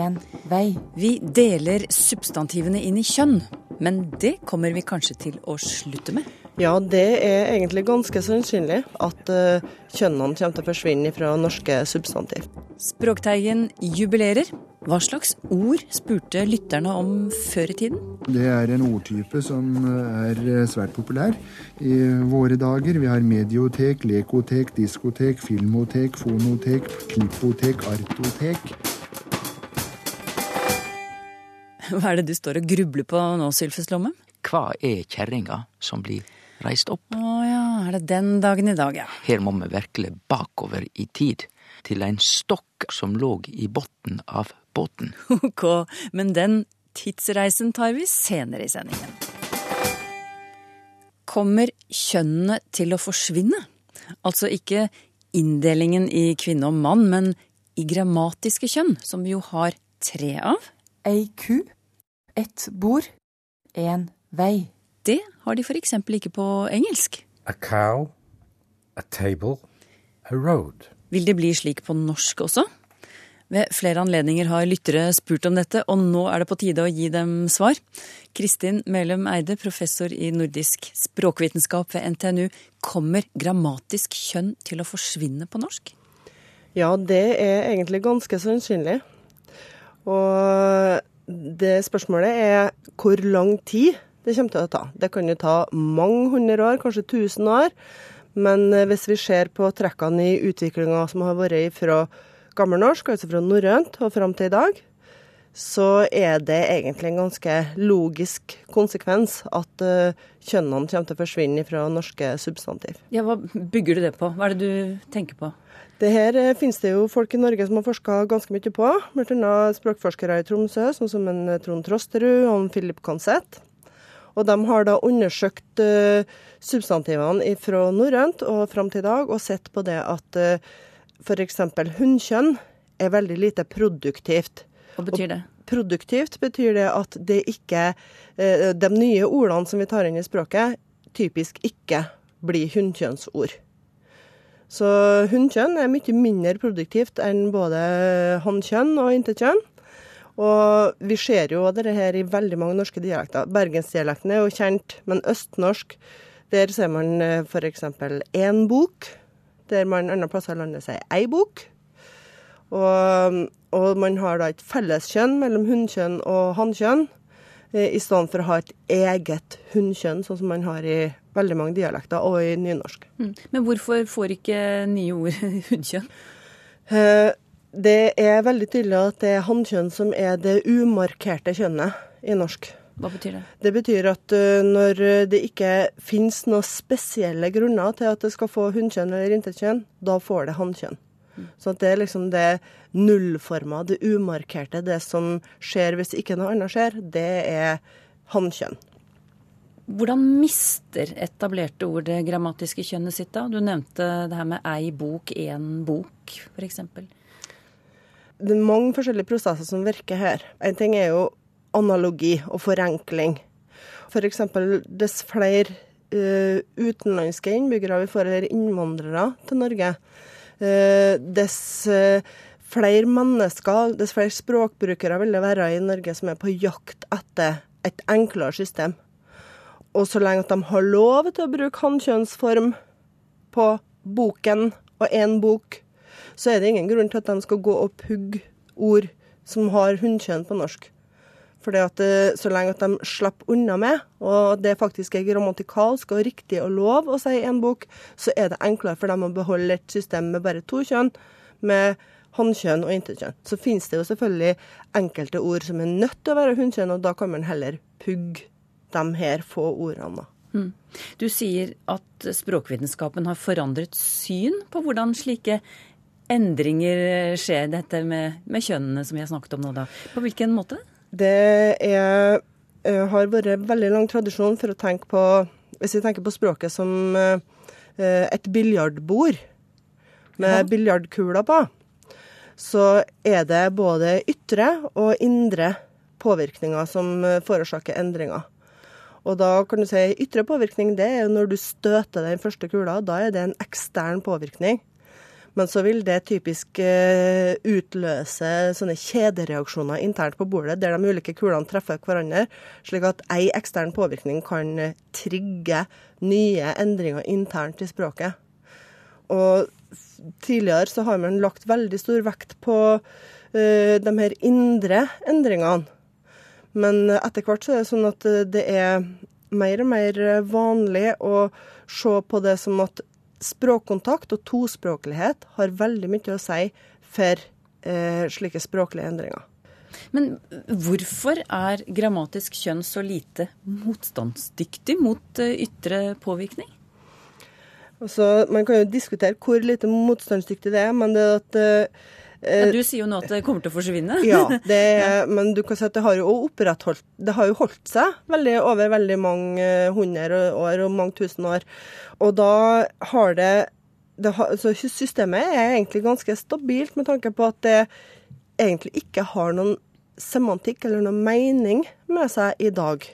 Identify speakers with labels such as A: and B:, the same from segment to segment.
A: én vei.
B: Vi deler substantivene inn i kjønn, men det kommer vi kanskje til å slutte med.
C: Ja, det er egentlig ganske sannsynlig at uh, kjønnene kommer til å forsvinne fra norske substantiv.
B: Språkteigen jubilerer. Hva slags ord spurte lytterne om før i tiden?
D: Det er en ordtype som er svært populær i våre dager. Vi har mediotek, lekotek, diskotek, filmotek, fonotek, klippotek, artotek.
B: Hva er det du står og grubler på nå, Sylfes Lomme?
E: Hva er kjerringa som blir reist opp?
B: Å ja, er det den dagen i dag, ja.
E: Her må vi virkelig bakover i tid, til en stokk som lå i bunnen av båten.
B: Ok, men den tidsreisen tar vi senere i sendingen. Kommer kjønnene til å forsvinne? Altså ikke inndelingen i kvinne og mann, men i grammatiske kjønn, som vi jo har tre av.
A: Ei ku, ett bord, én vei.
B: Det har de f.eks. ikke på engelsk.
F: A cow, a table, a road.
B: Vil det bli slik på norsk også? Ved flere anledninger har lyttere spurt om dette, og nå er det på tide å gi dem svar. Kristin Melum Eide, professor i nordisk språkvitenskap ved NTNU. Kommer grammatisk kjønn til å forsvinne på norsk?
C: Ja, det er egentlig ganske sannsynlig. Og det spørsmålet er hvor lang tid det kommer til å ta. Det kan jo ta mange hundre år, kanskje tusen år. Men eh, hvis vi ser på trekkene i utviklinga som har vært fra gammelnorsk, altså fra norrønt og fram til i dag, så er det egentlig en ganske logisk konsekvens at uh, kjønnene kommer til å forsvinne fra norske substantiv.
B: Ja, Hva bygger du det på? Hva er det du tenker på?
C: Det her uh, finnes det jo folk i Norge som har forska ganske mye på. bl.a. språkforskere i Tromsø, sånn som en Trond Trosterud og Philip Consett. Og de har da undersøkt uh, substantivene fra norrønt og fram til i dag, og sett på det at f.eks. hunnkjønn er veldig lite produktivt.
B: Hva betyr det?
C: Og produktivt betyr det at det ikke De nye ordene som vi tar inn i språket, typisk ikke blir hunnkjønnsord. Så hunnkjønn er mye mindre produktivt enn både hannkjønn og intetkjønn. Og vi ser jo dette her i veldig mange norske dialekter. Bergensdialekten er jo kjent, men østnorsk, der ser man f.eks. én bok, der man andre plasser i landet sier ei bok. Og, og man har da et felleskjønn mellom hunnkjønn og hannkjønn, i stedet for å ha et eget hunnkjønn, sånn som man har i veldig mange dialekter, og i nynorsk.
B: Mm. Men hvorfor får ikke nye ord hunnkjønn?
C: Eh, det er veldig tydelig at det er hannkjønn som er det umarkerte kjønnet i norsk.
B: Hva betyr det?
C: Det betyr at uh, når det ikke finnes noen spesielle grunner til at det skal få hunnkjønn eller intetkjønn, da får det hannkjønn. Mm. Så det er liksom det nullforma, det umarkerte, det som skjer hvis ikke noe annet skjer, det er hannkjønn.
B: Hvordan mister etablerte ord det grammatiske kjønnet sitt da? Du nevnte det her med ei bok, én bok, f.eks.
C: Det er mange forskjellige prosesser som virker her. En ting er jo analogi og forenkling. F.eks. For dess flere uh, utenlandske innbyggere vi får, eller innvandrere til Norge, uh, dess uh, flere mennesker, dess flere språkbrukere vil det være i Norge som er på jakt etter et enklere system. Og så lenge at de har lov til å bruke hannkjønnsform på boken og én bok, så er det ingen grunn til at de skal gå og pugge ord som har hunnkjønn på norsk. Fordi at Så lenge at de slipper unna med, og det faktisk er grammatikalsk og riktig og lov å si en bok, så er det enklere for dem å beholde et system med bare to kjønn, med hannkjønn og intetkjønn. Så finnes det jo selvfølgelig enkelte ord som er nødt til å være hunnkjønn, og da kan man heller pugge de her få ordene.
B: Mm. Du sier at språkvitenskapen har forandret syn på hvordan slike endringer skjer, dette med, med kjønnene som vi har snakket om nå, da. På hvilken måte?
C: Det er har vært veldig lang tradisjon for å tenke på Hvis vi tenker på språket som et biljardbord med biljardkuler på, så er det både ytre og indre påvirkninger som forårsaker endringer. Og da kan du si ytre påvirkning, det er jo når du støter den første kula. Da er det en ekstern påvirkning. Men så vil det typisk eh, utløse sånne kjedereaksjoner internt på bordet, der de ulike kulene treffer hverandre, slik at ei ekstern påvirkning kan eh, trigge nye endringer internt i språket. Og tidligere så har man lagt veldig stor vekt på uh, de her indre endringene. Men etter hvert så er det sånn at eh, det er mer og mer vanlig å se på det som at språkkontakt og tospråklighet har veldig mye å si for eh, slike språklige endringer.
B: Men hvorfor er grammatisk kjønn så lite motstandsdyktig mot eh, ytre påvirkning?
C: Altså, man kan jo diskutere hvor lite motstandsdyktig det er, men det at eh,
B: Ja, du sier jo nå at det kommer til å forsvinne.
C: Ja, det men du kan si at det har jo opprettholdt Det har jo holdt seg veldig over veldig mange hundre år og mange tusen år. Og da har det, det har, så Systemet er egentlig ganske stabilt med tanke på at det egentlig ikke har noen semantikk eller noen mening med seg i dag.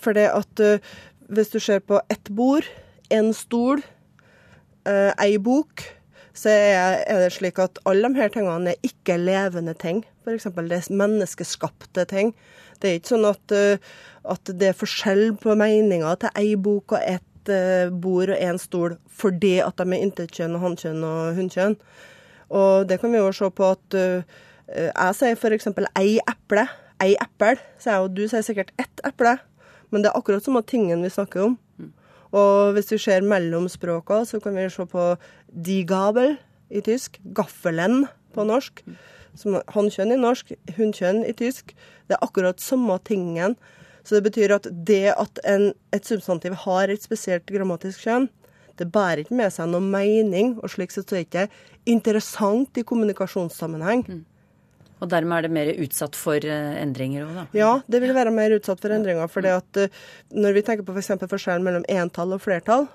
C: For det at eh, hvis du ser på ett bord, en stol, eh, ei bok, så er, det slik at alle de her tingene er ikke levende ting. F.eks. det er menneskeskapte ting. Det er ikke sånn at, eh, at det er forskjell på meninger til ei bok og ett eh, bord og én stol fordi at de er intetkjønn og hannkjønn og hunnkjønn. Og det kan vi jo se på at eh, jeg sier f.eks. ei eple. Ei eppel, sier jeg, og du sier sikkert ett eple. Men det er akkurat samme tingen vi snakker om. Og hvis vi ser mellom språka, så kan vi se på die Gabel i tysk, gaffelen på norsk, som hannkjønn i norsk, hunnkjønn i tysk. Det er akkurat samme tingen. Så det betyr at det at en, et substantiv har et spesielt grammatisk kjønn, det bærer ikke med seg noe mening, og slik sett er det ikke interessant i kommunikasjonssammenheng.
B: Og dermed er det mer utsatt for eh, endringer òg, da.
C: Ja, det vil være mer utsatt for endringer. For det at eh, når vi tenker på f.eks. For forskjellen mellom entall og flertall,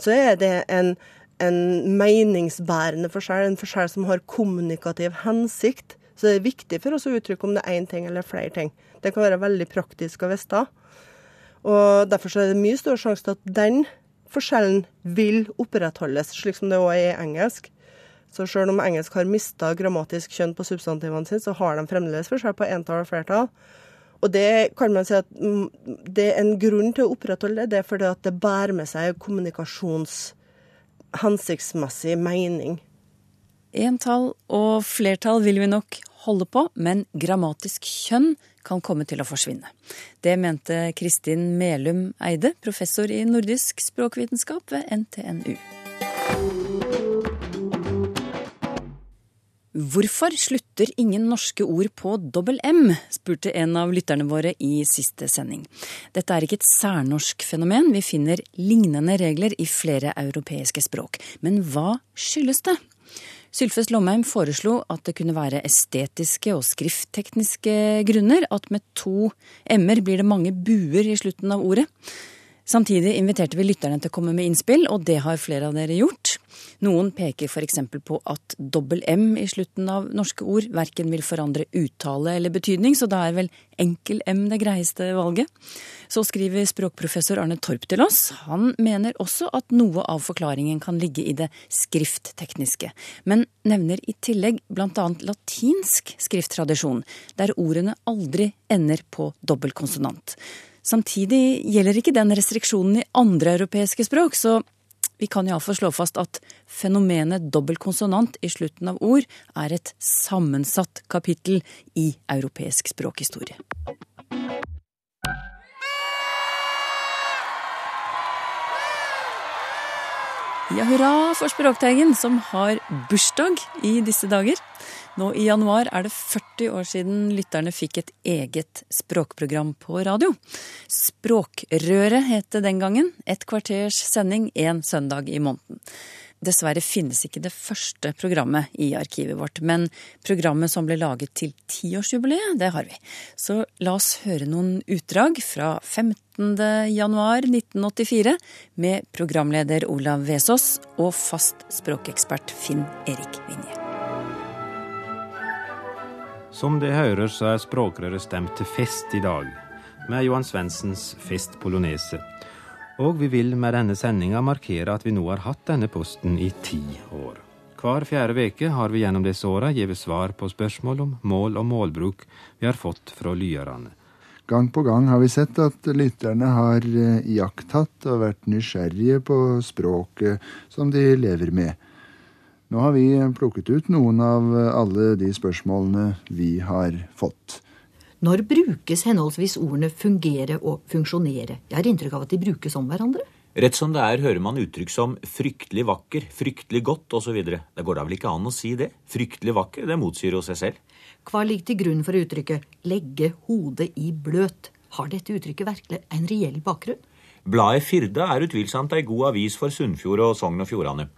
C: så er det en, en meningsbærende forskjell, en forskjell som har kommunikativ hensikt. Så det er viktig for oss å uttrykke om det er én ting eller flere ting. Det kan være veldig praktisk å vite. Og derfor så er det mye større sjanse til at den forskjellen vil opprettholdes, slik som det òg er i engelsk. Så selv om engelsk har mista grammatisk kjønn på substantivene sine, så har de fremdeles forskjell på entall og flertall. Og det kan man si at mm, det er en grunn til å opprettholde det, det er fordi at det bærer med seg kommunikasjonshensiktsmessig mening.
B: Entall og flertall vil vi nok holde på, men grammatisk kjønn kan komme til å forsvinne. Det mente Kristin Melum Eide, professor i nordisk språkvitenskap ved NTNU. Hvorfor slutter ingen norske ord på dobbel M, spurte en av lytterne våre i siste sending. Dette er ikke et særnorsk fenomen, vi finner lignende regler i flere europeiske språk. Men hva skyldes det? Sylfes Lomheim foreslo at det kunne være estetiske og skrifttekniske grunner at med to m-er blir det mange buer i slutten av ordet. Samtidig inviterte vi lytterne til å komme med innspill, og det har flere av dere gjort. Noen peker f.eks. på at dobbel M i slutten av norske ord verken vil forandre uttale eller betydning, så da er vel enkel M det greieste valget. Så skriver språkprofessor Arne Torp til oss. Han mener også at noe av forklaringen kan ligge i det skrifttekniske, men nevner i tillegg bl.a. latinsk skrifttradisjon, der ordene aldri ender på dobbel konsonant. Samtidig gjelder ikke den restriksjonen i andre europeiske språk, så vi kan iallfall slå fast at fenomenet dobbel konsonant i slutten av ord er et sammensatt kapittel i europeisk språkhistorie. Ja, hurra for Språkteigen, som har bursdag i disse dager. Nå i januar er det 40 år siden lytterne fikk et eget språkprogram på radio. Språkrøret het det den gangen. Et kvarters sending én søndag i måneden. Dessverre finnes ikke det første programmet i arkivet vårt, men programmet som ble laget til tiårsjubileet, det har vi. Så la oss høre noen utdrag fra 15. 19.1.1984 med programleder Olav Vesaas og fast språkekspert Finn Erik Vinje.
G: Som det hører, så er Språkrøret stemt til fest i dag, med Johan Svendsens Fest Polonese. Og vi vil med denne sendinga markere at vi nå har hatt denne posten i ti år. Hver fjerde veke har vi gjennom disse åra gitt svar på spørsmål om mål og målbruk vi har fått fra lyerne.
D: Gang på gang har vi sett at lytterne har eh, iakttatt og vært nysgjerrige på språket som de lever med. Nå har vi plukket ut noen av alle de spørsmålene vi har fått.
H: Når brukes henholdsvis ordene fungere og funksjonere? Jeg har inntrykk av at de brukes om hverandre.
I: Rett som det er hører man uttrykk som fryktelig vakker, fryktelig godt osv. Det går da vel ikke an å si det? Fryktelig vakker, det motsier jo seg selv.
H: Hva ligger til grunn for uttrykket 'legge hodet i bløt'? Har dette uttrykket virkelig en reell bakgrunn?
I: Bladet Firda er utvilsomt ei god avis for Sunnfjord og Sogn og Fjordane.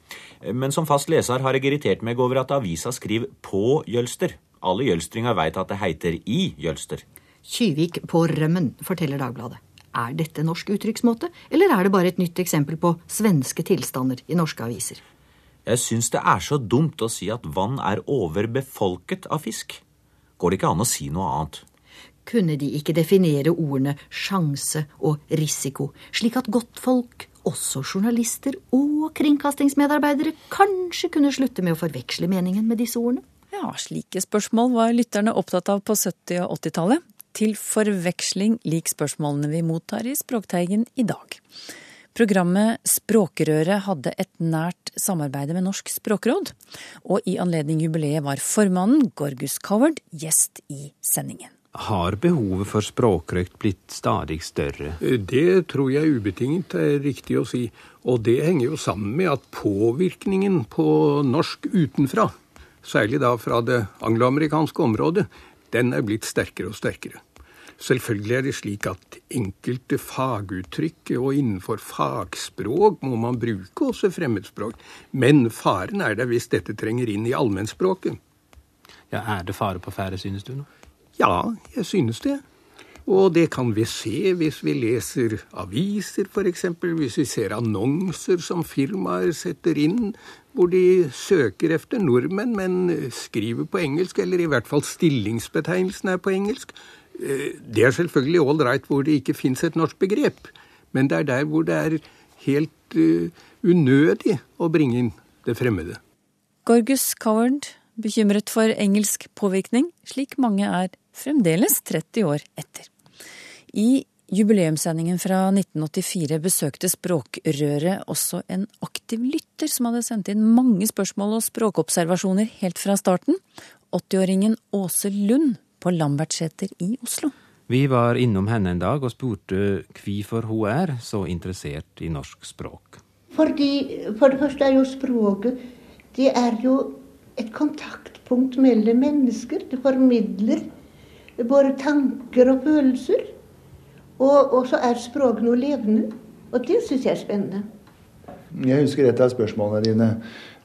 I: Men som fast leser har jeg irritert meg over at avisa skriver på Jølster. Alle jølstringer veit at det heiter i Jølster.
H: Kyvik på rømmen, forteller Dagbladet. Er dette norsk uttrykksmåte, eller er det bare et nytt eksempel på svenske tilstander i norske aviser?
I: Jeg syns det er så dumt å si at vann er overbefolket av fisk. Går det ikke an å si noe annet?
H: Kunne de ikke definere ordene sjanse og risiko, slik at godtfolk, også journalister og kringkastingsmedarbeidere, kanskje kunne slutte med å forveksle meningen med disse ordene?
B: Ja, slike spørsmål var lytterne opptatt av på 70- og 80-tallet. Til forveksling lik spørsmålene vi mottar i Språkteigen i dag. Programmet Språkrøret hadde et nært samarbeide med Norsk språkråd, og i anledning jubileet var formannen, Gorgus Coward, gjest i sendingen.
G: Har behovet for språkrøkt blitt stadig større?
J: Det tror jeg ubetinget er riktig å si. Og det henger jo sammen med at påvirkningen på norsk utenfra særlig da fra det angloamerikanske området, den er blitt sterkere og sterkere. Selvfølgelig er det slik at enkelte faguttrykk og innenfor fagspråk må man bruke også fremmedspråk, men faren er der hvis dette trenger inn i allmennspråket.
G: Ja, Er det fare på ferde, synes du nå?
J: Ja, jeg synes det. Og det kan vi se hvis vi leser aviser, f.eks. Hvis vi ser annonser som firmaer setter inn, hvor de søker efter nordmenn, men skriver på engelsk, eller i hvert fall stillingsbetegnelsen er på engelsk. Eh, det er selvfølgelig right hvor det ikke fins et norsk begrep, men det er der hvor det er helt uh, unødig å bringe inn det fremmede.
B: Gorgus Coward bekymret for engelsk påvirkning, slik mange er fremdeles 30 år etter. I jubileumssendingen fra 1984 besøkte Språkrøret også en aktiv lytter som hadde sendt inn mange spørsmål og språkobservasjoner helt fra starten. 80-åringen Åse Lund på Lambertseter i Oslo.
G: Vi var innom henne en dag og spurte hvorfor hun er så interessert i norsk språk.
K: Fordi, For det første er jo språket det er jo et kontaktpunkt mellom mennesker. Det formidler både tanker og følelser. Og, og så er språket noe levende. Og det syns jeg er spennende.
D: Jeg husker et av spørsmålene dine.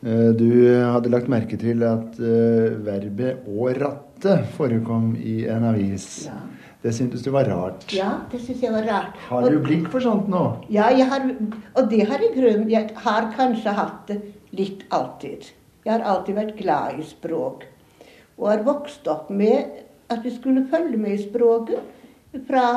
D: Eh, du hadde lagt merke til at uh, verbet 'å ratte' forekom i en avis. Ja. Det syntes du var rart?
K: Ja, det syns jeg var rart.
D: Har du blikk for sånt nå?
K: Ja, har, og det har jeg grunn Jeg har kanskje hatt det litt alltid. Jeg har alltid vært glad i språk. Og har vokst opp med at vi skulle følge med i språket. Fra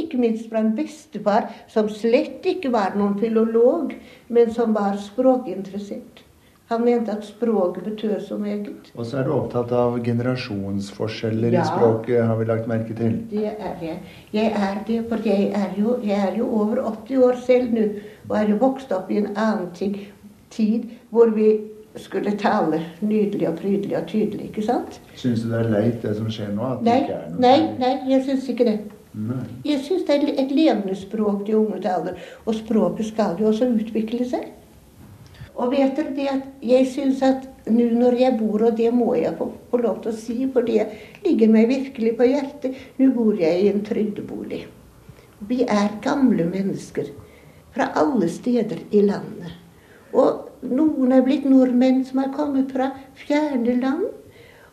K: ikke minst fra en bestefar som slett ikke var noen filolog, men som var språkinteressert. Han mente at språket betød så meget.
D: Og så er du opptatt av generasjonsforskjeller ja, i språket, har vi lagt merke til?
K: Det er jeg. Jeg er det, for jeg er jo, jeg er jo over 80 år selv nå, og er jo vokst opp i en annen tid hvor vi skulle tale nydelig og prydelig og tydelig, ikke sant?
D: Syns du det er leit det som skjer nå?
K: nei, nei, nei, jeg syns ikke det. Nei. Jeg syns det er et levende språk til unge taler. Og språket skal jo også utvikle seg. Og vet dere det at jeg syns at nå når jeg bor, og det må jeg få, få, lov til å si, for det ligger meg virkelig på hjertet, nå bor jeg i en trygdebolig. Vi er gamle mennesker fra alle steder i landet. Og noen er blitt nordmenn som har kommet fra fjerne land.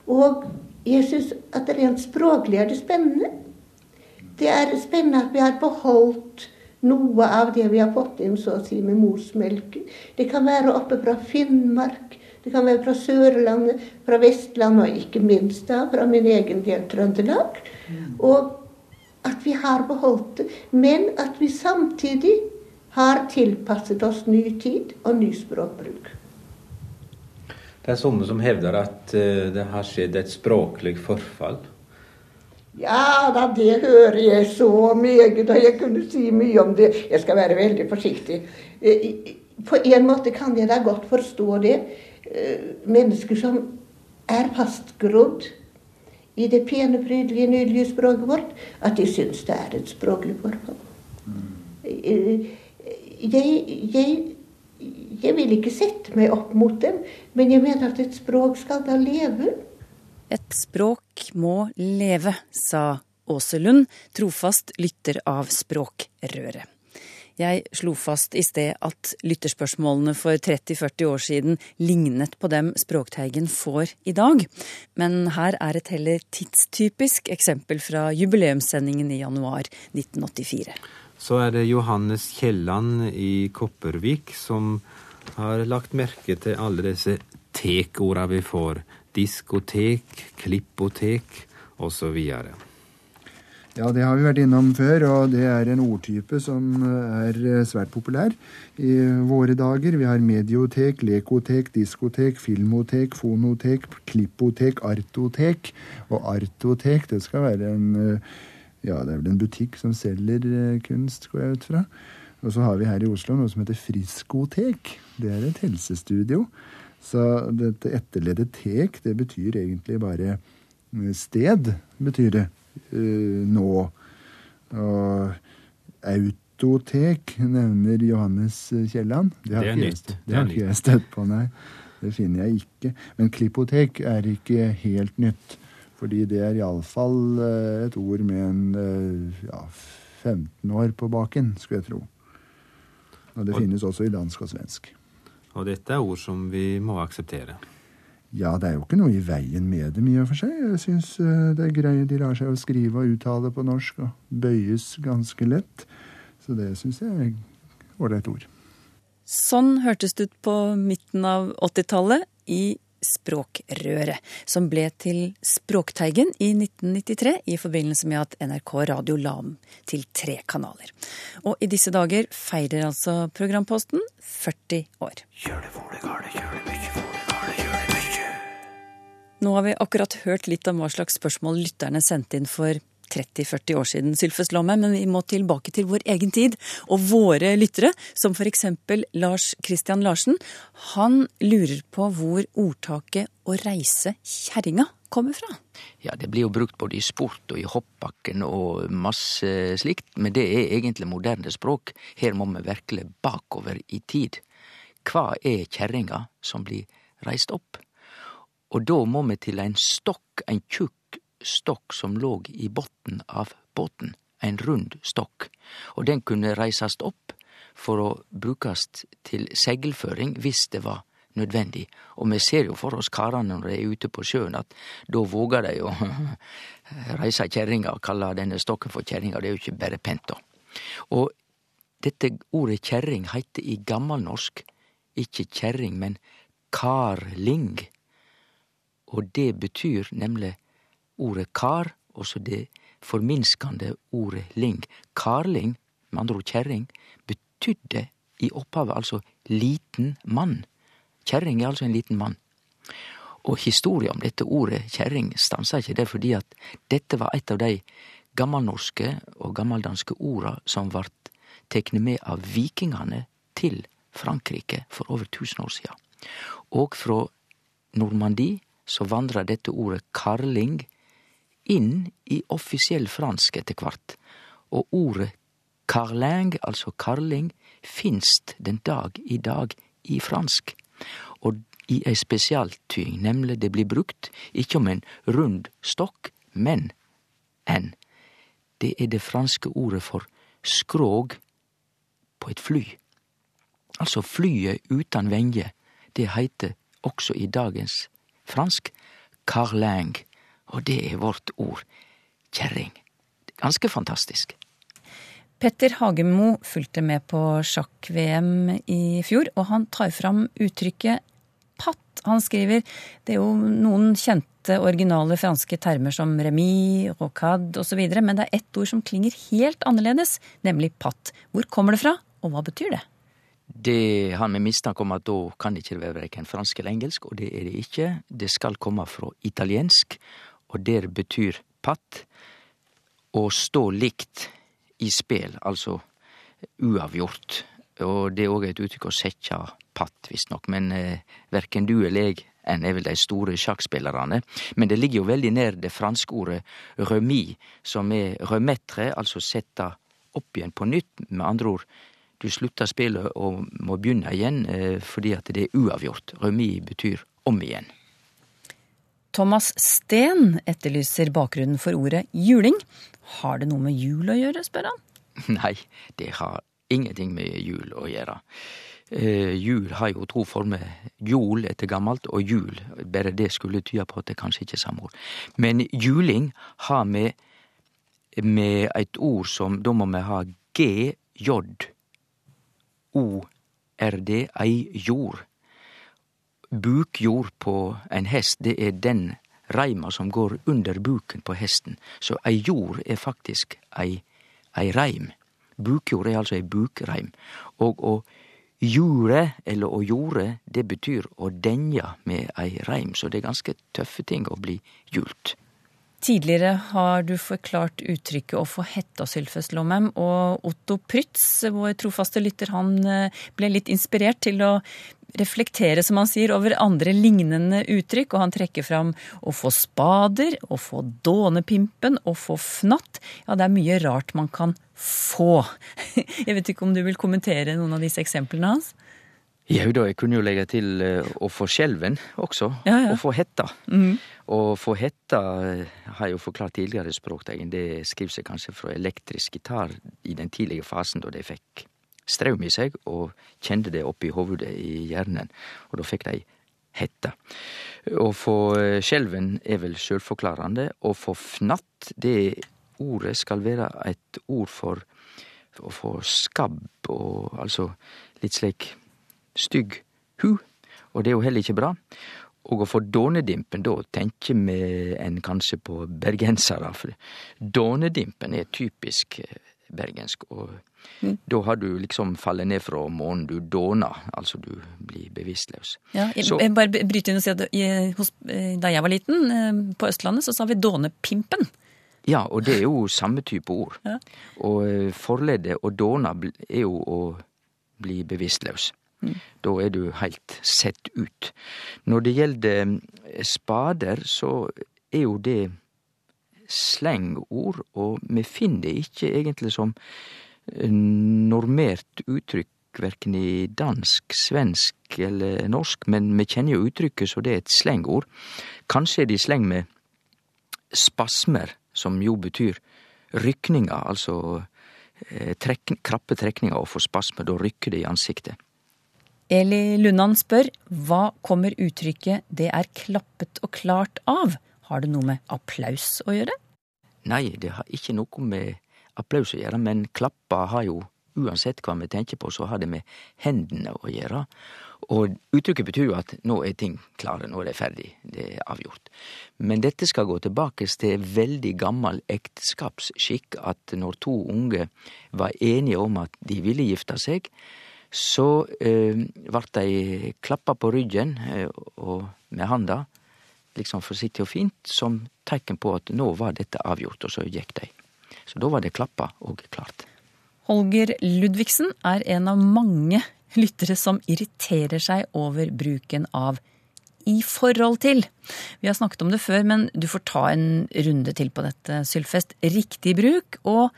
K: Og jeg syns at rent språklig er det spennende. Det er spennende at vi har beholdt noe av det vi har fått inn så å si med morsmelken. Det kan være oppe fra Finnmark, det kan være fra Sørlandet, fra Vestlandet og ikke minst da fra min egen del Trøndelag. Og at vi har beholdt det, men at vi samtidig har tilpasset oss ny tid og ny språkbruk.
G: Det er noen som hevder at eh, det har skjedd et språklig forfall.
K: Ja da, det hører jeg så meget, og jeg kunne si mye om det. Jeg skal være veldig forsiktig. Eh, på en måte kan jeg da godt forstå det. Eh, mennesker som er fastgrodd i det pene, prydelige, nydelige språket vårt, at de syns det er et språklig forhold. Jeg, jeg, jeg vil ikke sette meg opp mot dem, men jeg mener at et språk skal da leve.
B: Et språk må leve, sa Åse Lund, trofast lytter av Språkrøret. Jeg slo fast i sted at lytterspørsmålene for 30-40 år siden lignet på dem Språkteigen får i dag. Men her er et heller tidstypisk eksempel fra jubileumssendingen i januar 1984.
G: Så er det Johannes Kielland i Kopervik som har lagt merke til alle disse tek-orda vi får. Diskotek, klippotek osv.
D: Ja, det har vi vært innom før, og det er en ordtype som er svært populær i våre dager. Vi har mediotek, lekotek, diskotek, filmotek, fonotek, klippotek, artotek. Og artotek, det skal være en ja, det er vel en butikk som selger kunst, går jeg ut fra. Og så har vi her i Oslo noe som heter Friskotek. Det er et helsestudio. Så dette etterleddet tek, det betyr egentlig bare sted, betyr det uh, nå. Og autotek nevner Johannes Kielland. Det
G: det er nytt.
D: Jeg, det har ikke jeg støtt på, nei. Det finner jeg ikke. Men klippotek er ikke helt nytt. Fordi det er iallfall et ord med en ja, 15 år på baken, skulle jeg tro. Og det
G: og,
D: finnes også i dansk og svensk.
G: Og dette er ord som vi må akseptere.
D: Ja, det er jo ikke noe i veien med dem i og for seg. Jeg syns det er greit. De lar seg jo skrive og uttale på norsk og bøyes ganske lett. Så det syns jeg er ålreit ord.
B: Sånn hørtes det ut på midten av 80-tallet i Språkrøret, som ble til Språkteigen i 1993 i forbindelse med at NRK Radio la om til tre kanaler. Og i disse dager feirer altså programposten 40 år. Nå har vi akkurat hørt litt om hva slags spørsmål lytterne sendte inn for 30-40 år siden, Sylfes Lomme, men vi må tilbake til vår egen tid og våre lyttere, som eksempel Lars Christian Larsen. Han lurer på hvor ordtaket 'å reise kjerringa' kommer fra.
E: Ja, det blir jo brukt både i sport og i hoppbakken og masse slikt, men det er egentlig moderne språk. Her må vi virkelig bakover i tid. Hva er kjerringa som blir reist opp? Og da må vi til ein stokk, ein tjukk stokk som låg i botn av båten, ein rund stokk, og den kunne reisast opp for å brukast til seglføring hvis det var nødvendig. Og vi ser jo for oss karane når dei er ute på sjøen, at da vågar dei å reise kjerringa og kalle denne stokken for kjerringa. Det er jo ikke bare pent, da. Og dette ordet kjerring heiter i gammelnorsk ikke kjerring, men karling. Og det betyr nemlig ordet kar, og så det forminskende ordet ling. Karling, med andre ord kjerring, betydde i opphavet altså liten mann. Kjerring er altså en liten mann. Og historia om dette ordet kjerring stansa ikke der fordi at dette var et av de gammelnorske og gammeldanske orda som vart tekne med av vikingane til Frankrike for over tusen år sia. Og frå Normandie så vandra dette ordet karling inn i offisiell fransk etter hvert, og ordet carling, altså karling, finst den dag i dag i fransk, og i ei spesialtyding, nemlig det blir brukt ikkje om en rund stokk, men en. Det er det franske ordet for skrog på et fly. Altså flyet uten venge, det heiter også i dagens fransk carling, og det er vårt ord kjerring. Ganske fantastisk.
B: Petter Hagemo fulgte med på sjakk-VM i fjor, og han tar fram uttrykket patt. Han skriver det er jo noen kjente originale franske termer som remis, rocade osv., men det er ett ord som klinger helt annerledes, nemlig patt. Hvor kommer det fra, og hva betyr det?
E: Det har vi mistanke om at da kan det ikke være verken fransk eller engelsk, og det er det ikke. Det skal komme fra italiensk, og der betyr patt å stå likt i spel, altså uavgjort. Og det er òg et uttrykk å sette patt, visstnok, men eh, verken du eller jeg enn er vel de store sjakkspillarane. Men det ligger jo veldig nær det franske ordet remis, som er remettre, altså sette opp igjen på nytt. Med andre ord, du slutter spillet og må begynne igjen eh, fordi at det er uavgjort. Remis betyr om igjen.
B: Thomas Steen etterlyser bakgrunnen for ordet juling. Har det noe med jul å gjøre, spør han.
E: Nei, det har ingenting med jul å gjøre. Eh, jul har jo to former. Jol etter gammelt, og jul. Bare det skulle tyde på at det kanskje ikke er samme ord. Men juling har med, med et ord som Da må vi ha G-J. O-R-D, ei jord. Bukjord på en hest, det er den reima som går under buken på hesten. Så ei jord er faktisk ei, ei reim. Bukjord er altså ei bukreim. Og å jure, eller å jorde, det betyr å denja med ei reim, så det er ganske tøffe ting å bli jult.
B: Tidligere har du forklart uttrykket å få hetta, Sylfest Lomheim, og Otto Prytz, vår trofaste lytter, han eh, ble litt inspirert til å reflektere, som han sier, over andre lignende uttrykk, og han trekker fram å få spader, å få dånepimpen, å få fnatt. Ja, det er mye rart man kan få. Jeg vet ikke om du vil kommentere noen av disse eksemplene hans?
E: Jau da, jeg kunne jo legge til uh, å få skjelven også.
B: Ja, ja.
E: og få hetta.
B: Mm.
E: Å få hetta uh, har jeg jo forklart tidligere i Språkteigen. Det skriver seg kanskje fra elektrisk gitar i den tidlige fasen da de fikk straum i seg og kjente det oppi hovudet i hjernen. Og da fikk de hetta. Å få uh, skjelven er vel sjølforklarende. Å få fnatt, det ordet skal være et ord for å få skabb og altså litt slik stygg hu, og det er jo heller ikke bra. Og å få dånedimpen, da tenker vi en kanskje på bergensere. For dånedimpen er typisk eh, bergensk, og
B: Mm.
E: da har du liksom fallet ned fra månen. Du dåner, altså du blir bevisstløs.
B: Ja, jeg,
E: Så-
B: jeg bare bryter inn og si at i- hos, eh, Da jeg var liten, eh, på Østlandet, så sa vi dånepimpen.
E: Ja, og det er jo samme type ord.
B: Ja.
E: Og forleddet å dåne er jo å bli bevisstløs. Da er du heilt sett ut. Når det gjelder eh, spader, så er jo det slengord, og vi finner det ikke egentlig som eh, normert uttrykk verken i dansk, svensk eller norsk, men vi kjenner jo uttrykket så det er et slengord. Kanskje er det i sleng med spasmer, som jo betyr rykninger, altså eh, trekk, krappe trekninger og få spasmer, da rykker det i ansiktet.
B: Eli Lundan spør hva kommer uttrykket 'det er klappet og klart' av? Har det noe med applaus å gjøre?
E: Nei, det har ikke noe med applaus å gjøre, men klappa har jo, uansett hva vi tenker på, så har det med hendene å gjøre. Og uttrykket betyr jo at nå er ting klare, nå er det ferdig, det er avgjort. Men dette skal gå tilbake til veldig gammel ekteskapsskikk, at når to unge var enige om at de ville gifte seg, så eh, vart de klappa på ryggen eh, og med handa, liksom forsiktig og fint, som teikn på at nå var dette avgjort, og så gikk de. Så da var det klappa og klart.
B: Holger Ludvigsen er en av mange lyttere som irriterer seg over bruken av i forhold til. Vi har snakket om det før, men du får ta en runde til på dette, Sylfest. Riktig bruk og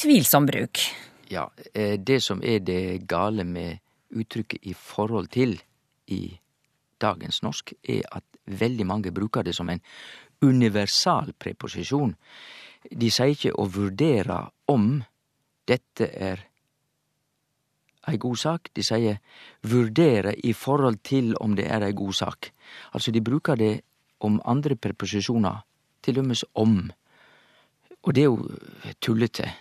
B: tvilsom bruk.
E: Ja, eh, det som er det gale med uttrykket i forhold til i dagens norsk, er at veldig mange bruker det som en universal preposisjon. De sier ikke å vurdere om dette er ei god sak. De sier vurdere i forhold til om det er ei god sak. Altså, de bruker det om andre preposisjoner, til og med om. Og det er jo tullete.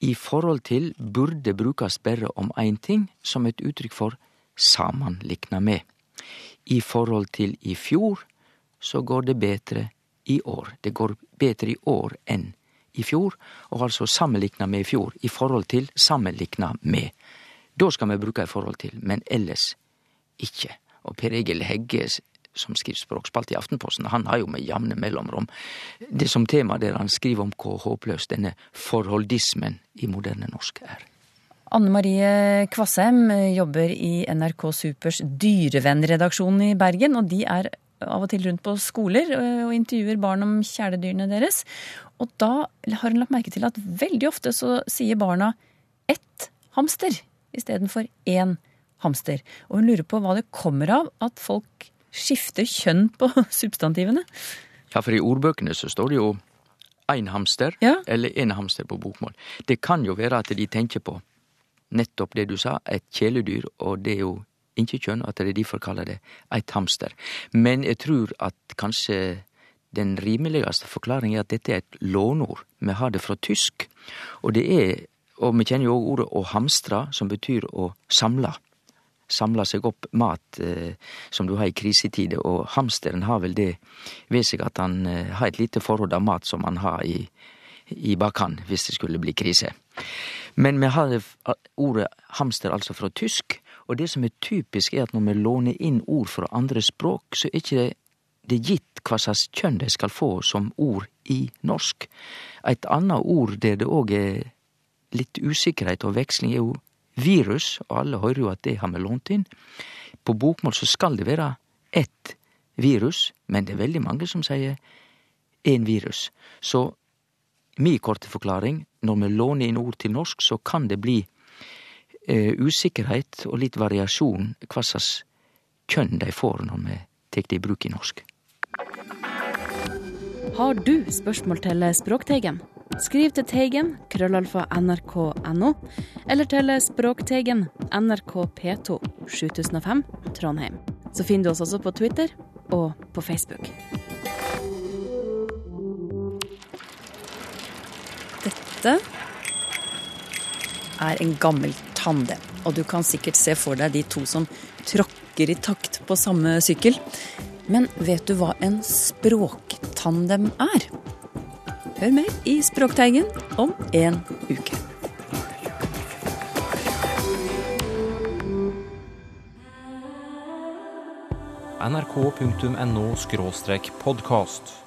E: I forhold til burde brukes bare om én ting, som et uttrykk for samanlikna med. I forhold til i fjor, så går det bedre i år. Det går bedre i år enn i fjor, og altså sammenlikna med i fjor, i forhold til sammenlikna med. Da skal vi bruke i forhold til, men ellers ikke. Og Per Egil Hegge, som skriver språkspalte i Aftenposten, han har jo med jevne mellomrom det som tema der han skriver om hvor håpløs denne forholdismen i moderne norsk er.
B: Anne Marie Kvassheim jobber i NRK Supers dyrevennredaksjon i Bergen, og de er av og til rundt på skoler og intervjuer barn om kjæledyrene deres. Og da har hun lagt merke til at veldig ofte så sier barna ett hamster istedenfor én hamster. Og hun lurer på hva det kommer av at folk skifter kjønn på substantivene.
E: Ja, for i ordbøkene så står det jo én hamster,
B: ja.
E: eller én hamster på bokmål. Det kan jo være at de tenker på nettopp det du sa, et kjæledyr, og det er jo ikke kjønn, at de derfor kaller det eit hamster. Men jeg tror at kanskje den rimeligste forklaringen er at dette er et lånord. Vi har det fra tysk, og det er og vi kjenner jo òg ordet å hamstre, som betyr å samle. Samle seg opp mat eh, som du har i krisetider, og hamsteren har vel det ved seg at han eh, har et lite forråd av mat som han har i, i bakhånd hvis det skulle bli krise. Men vi har ordet hamster altså fra tysk, og det som er typisk er at når vi låner inn ord fra andre språk, så er ikke det gitt hva slags kjønn de skal få som ord i norsk. Et annet ord der det òg er litt usikkerhet og veksling, er jo virus, og alle hører jo at det har vi lånt inn. På bokmål så skal det være ett virus, men det er veldig mange som sier én virus. Så mi korte forklaring, når vi låner inn ord til norsk, så kan det bli eh, usikkerhet og litt variasjon hva slags kjønn de får når vi tek det i bruk i norsk.
L: Har du spørsmål til Språkteigen? Skriv til Teigen, krøllalfa nrk.no, eller til Språkteigen, NRK P2, 7005, Trondheim. Så finner du oss også på Twitter og på Facebook.
B: Dette er en gammel tandem, og du kan sikkert se for deg de to som tråkker i takt på samme sykkel. Men vet du hva en språktandem er? Hør mer i Språkteigen om en uke.
M: nrk.no podkast.